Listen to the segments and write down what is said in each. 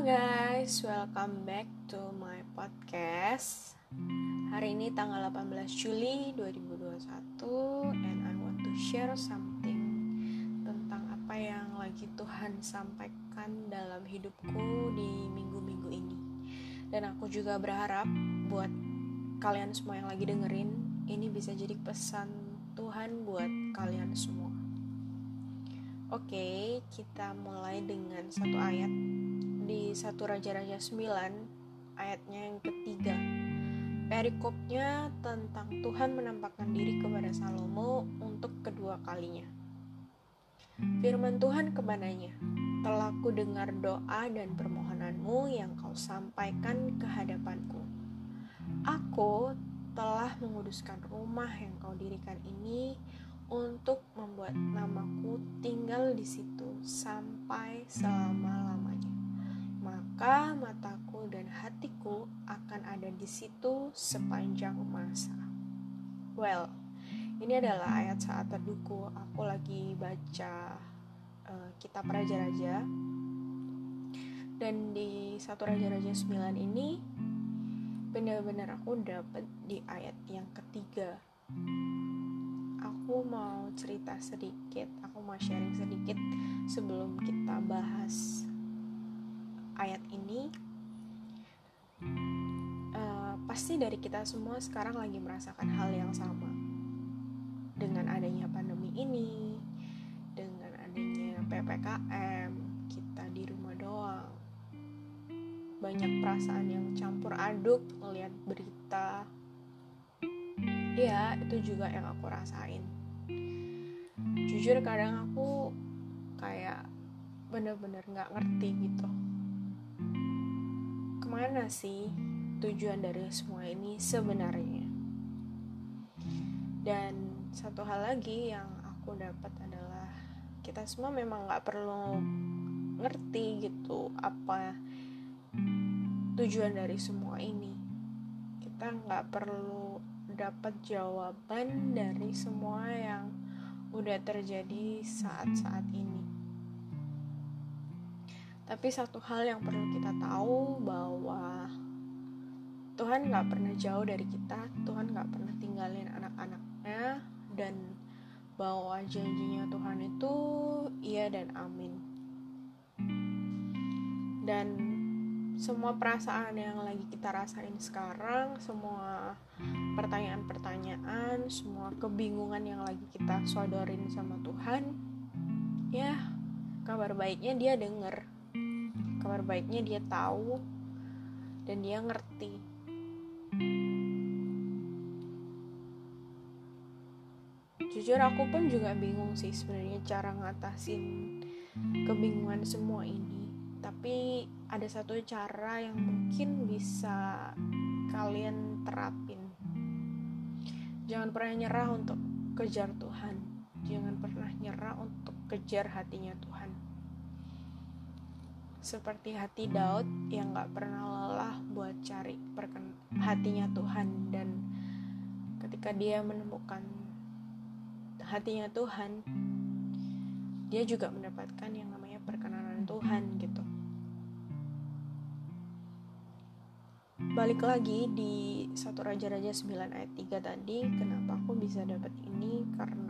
Guys, welcome back to my podcast. Hari ini tanggal 18 Juli 2021 and I want to share something tentang apa yang lagi Tuhan sampaikan dalam hidupku di minggu-minggu ini. Dan aku juga berharap buat kalian semua yang lagi dengerin ini bisa jadi pesan Tuhan buat kalian semua. Oke, kita mulai dengan satu ayat di satu Raja-Raja 9 ayatnya yang ketiga. Perikopnya tentang Tuhan menampakkan diri kepada Salomo untuk kedua kalinya. Firman Tuhan kepadanya, telah ku dengar doa dan permohonanmu yang kau sampaikan ke hadapanku. Aku telah menguduskan rumah yang kau dirikan ini untuk membuat namaku tinggal di situ sampai selama-lamanya. Maka mataku dan hatiku akan ada di situ sepanjang masa. Well, ini adalah ayat saat teduhku. Aku lagi baca uh, kitab Raja-Raja. Dan di satu Raja-Raja 9 ini benar-benar aku dapat di ayat yang ketiga aku mau cerita sedikit, aku mau sharing sedikit sebelum kita bahas ayat ini. Uh, pasti dari kita semua sekarang lagi merasakan hal yang sama dengan adanya pandemi ini, dengan adanya ppkm, kita di rumah doang, banyak perasaan yang campur aduk melihat berita. Ya, itu juga yang aku rasain jujur kadang aku kayak bener-bener nggak ngerti gitu ke mana sih tujuan dari semua ini sebenarnya dan satu hal lagi yang aku dapat adalah kita semua memang nggak perlu ngerti gitu apa tujuan dari semua ini kita nggak perlu dapat jawaban dari semua yang udah terjadi saat-saat ini. Tapi satu hal yang perlu kita tahu bahwa Tuhan gak pernah jauh dari kita, Tuhan gak pernah tinggalin anak-anaknya, dan bahwa janjinya Tuhan itu iya dan amin. Dan semua perasaan yang lagi kita rasain sekarang, semua pertanyaan-pertanyaan, semua kebingungan yang lagi kita sodorin sama Tuhan, ya kabar baiknya dia denger, kabar baiknya dia tahu dan dia ngerti. Jujur aku pun juga bingung sih sebenarnya cara ngatasin kebingungan semua ini. Tapi ada satu cara yang mungkin bisa kalian terapin. Jangan pernah nyerah untuk kejar Tuhan. Jangan pernah nyerah untuk kejar hatinya Tuhan seperti hati Daud yang gak pernah lelah buat cari hatinya Tuhan. Dan ketika dia menemukan hatinya Tuhan dia juga mendapatkan yang namanya perkenanan Tuhan gitu. Balik lagi di satu Raja-Raja 9 ayat 3 tadi kenapa aku bisa dapat ini? Karena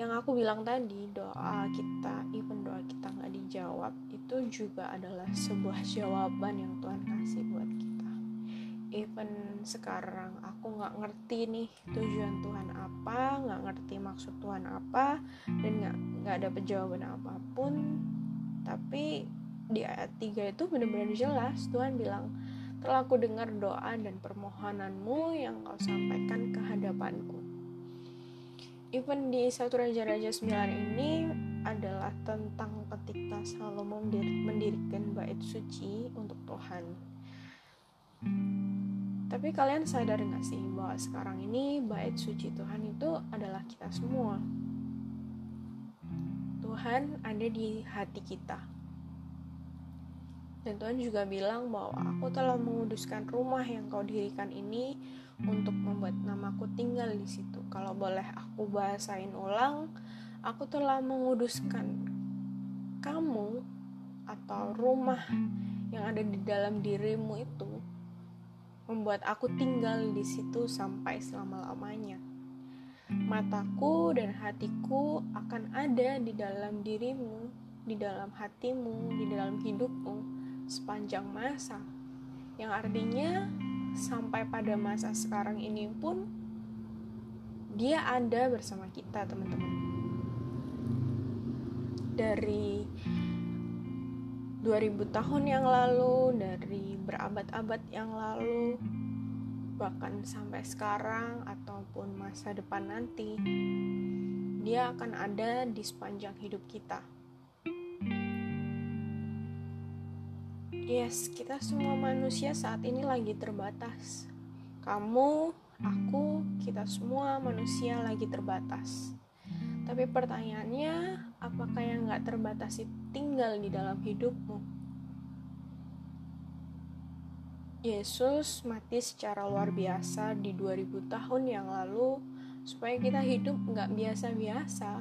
yang aku bilang tadi doa kita even doa kita nggak dijawab itu juga adalah sebuah jawaban yang Tuhan kasih buat kita. Even sekarang aku nggak ngerti nih tujuan Tuhan apa nggak ngerti maksud Tuhan apa dan nggak nggak dapet jawaban apa pun. Tapi di ayat 3 itu benar-benar jelas Tuhan bilang telah aku dengar doa dan permohonanmu yang kau sampaikan ke hadapanku even di satu Raja-Raja 9 ini adalah tentang ketika Salomo mendirikan bait suci untuk Tuhan. Tapi kalian sadar gak sih bahwa sekarang ini bait suci Tuhan itu adalah kita semua? Tuhan ada di hati kita. Dan Tuhan juga bilang bahwa aku telah menguduskan rumah yang kau dirikan ini untuk membuat namaku tinggal di situ. Kalau boleh aku bahasain ulang, aku telah menguduskan kamu atau rumah yang ada di dalam dirimu itu membuat aku tinggal di situ sampai selama-lamanya. Mataku dan hatiku akan ada di dalam dirimu, di dalam hatimu, di dalam hidupmu sepanjang masa. Yang artinya sampai pada masa sekarang ini pun dia ada bersama kita, teman-teman. Dari 2000 tahun yang lalu, dari berabad-abad yang lalu, bahkan sampai sekarang ataupun masa depan nanti, dia akan ada di sepanjang hidup kita. Yes, kita semua manusia saat ini lagi terbatas. Kamu, aku, kita semua manusia lagi terbatas. Tapi pertanyaannya, apakah yang gak terbatas itu tinggal di dalam hidupmu? Yesus mati secara luar biasa di 2000 tahun yang lalu supaya kita hidup gak biasa-biasa.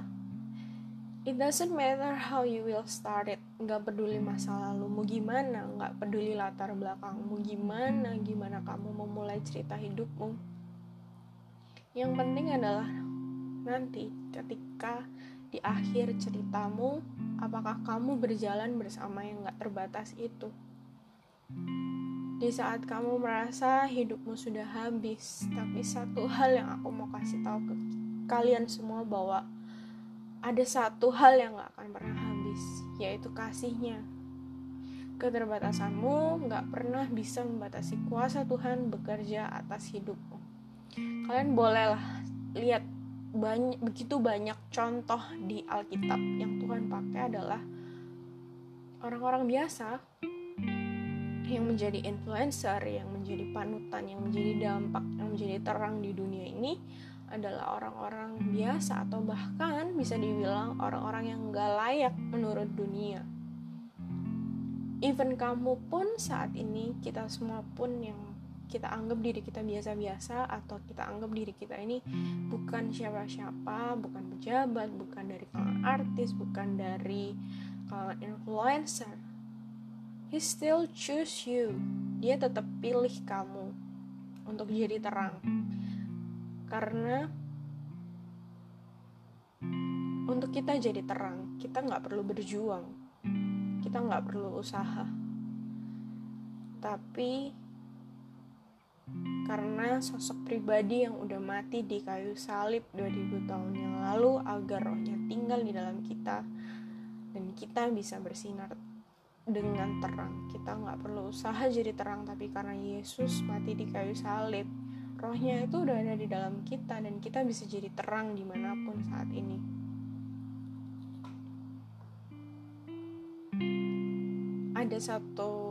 It doesn't matter how you will start it. Gak peduli masa lalu mau gimana, gak peduli latar belakangmu gimana, gimana kamu memulai cerita hidupmu. Yang penting adalah nanti ketika di akhir ceritamu apakah kamu berjalan bersama yang gak terbatas itu? Di saat kamu merasa hidupmu sudah habis tapi satu hal yang aku mau kasih tahu ke kalian semua bahwa ada satu hal yang gak akan pernah habis yaitu kasihnya. Keterbatasanmu gak pernah bisa membatasi kuasa Tuhan bekerja atas hidupmu kalian bolehlah lihat banyak begitu banyak contoh di Alkitab yang Tuhan pakai adalah orang-orang biasa yang menjadi influencer, yang menjadi panutan, yang menjadi dampak, yang menjadi terang di dunia ini adalah orang-orang biasa atau bahkan bisa dibilang orang-orang yang gak layak menurut dunia. Even kamu pun saat ini, kita semua pun yang kita anggap diri kita biasa-biasa atau kita anggap diri kita ini bukan siapa-siapa, bukan pejabat, bukan dari kalangan artis, bukan dari kalangan influencer. He still choose you. Dia tetap pilih kamu untuk jadi terang. Karena untuk kita jadi terang, kita nggak perlu berjuang, kita nggak perlu usaha, tapi karena sosok pribadi yang udah mati di kayu salib 2000 tahun yang lalu agar rohnya tinggal di dalam kita dan kita bisa bersinar dengan terang. Kita nggak perlu usaha jadi terang tapi karena Yesus mati di kayu salib rohnya itu udah ada di dalam kita dan kita bisa jadi terang di mana pun saat ini. Ada satu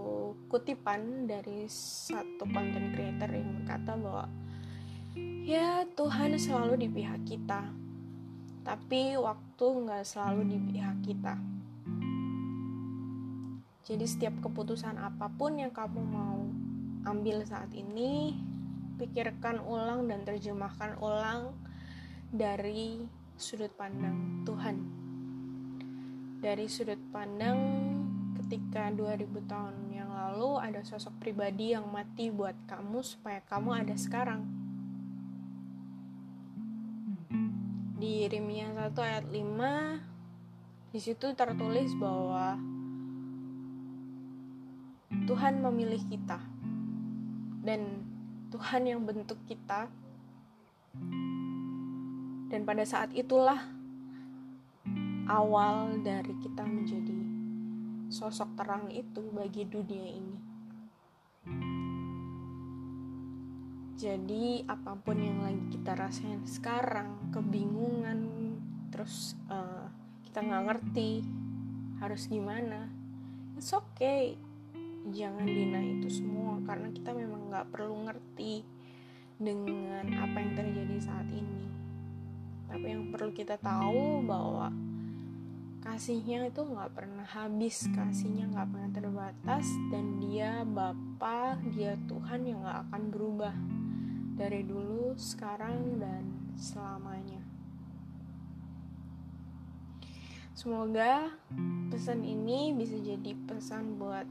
kutipan dari satu content creator yang berkata bahwa ya Tuhan selalu di pihak kita tapi waktu nggak selalu di pihak kita. Jadi setiap keputusan apa pun yang kamu mau ambil saat ini pikirkan ulang dan terjemahkan ulang dari sudut pandang Tuhan. Dari sudut pandang ketika 2000 tahun lalu ada sosok pribadi yang mati buat kamu supaya kamu ada sekarang. Di Yeremia 1 ayat 5 di situ tertulis bahwa Tuhan memilih kita dan Tuhan yang bentuk kita dan pada saat itulah awal dari kita menjadi sosok terang itu bagi dunia ini. Jadi apa pun yang lagi kita rasain sekarang, kebingungan, terus uh, kita nggak ngerti harus gimana, it's okay. Jangan dina itu semua karena kita memang nggak perlu ngerti dengan apa yang terjadi saat ini. Tapi yang perlu kita tahu bahwa kasihnya itu nggak pernah habis kasihnya nggak pernah terbatas dan dia Bapa dia Tuhan yang nggak akan berubah dari dulu sekarang dan selamanya. Semoga pesan ini bisa jadi pesan buat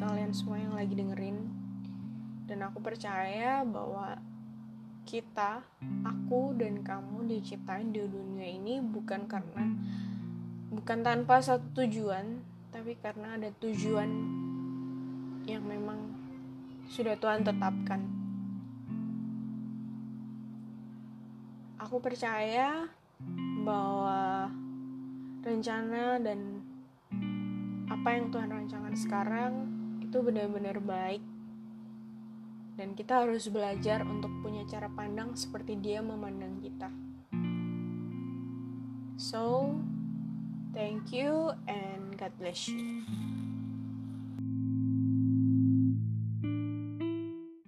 kalian semua yang lagi dengerin. Dan aku percaya bahwa kita, aku dan kamu diciptain di dunia ini bukan karena bukan tanpa satu tujuan, tapi karena ada tujuan yang memang sudah Tuhan tetapkan. Aku percaya bahwa rencana dan apa yang Tuhan rancangkan sekarang itu benar-benar baik dan kita harus belajar untuk punya cara pandang seperti dia memandang kita. So, thank you and God bless you.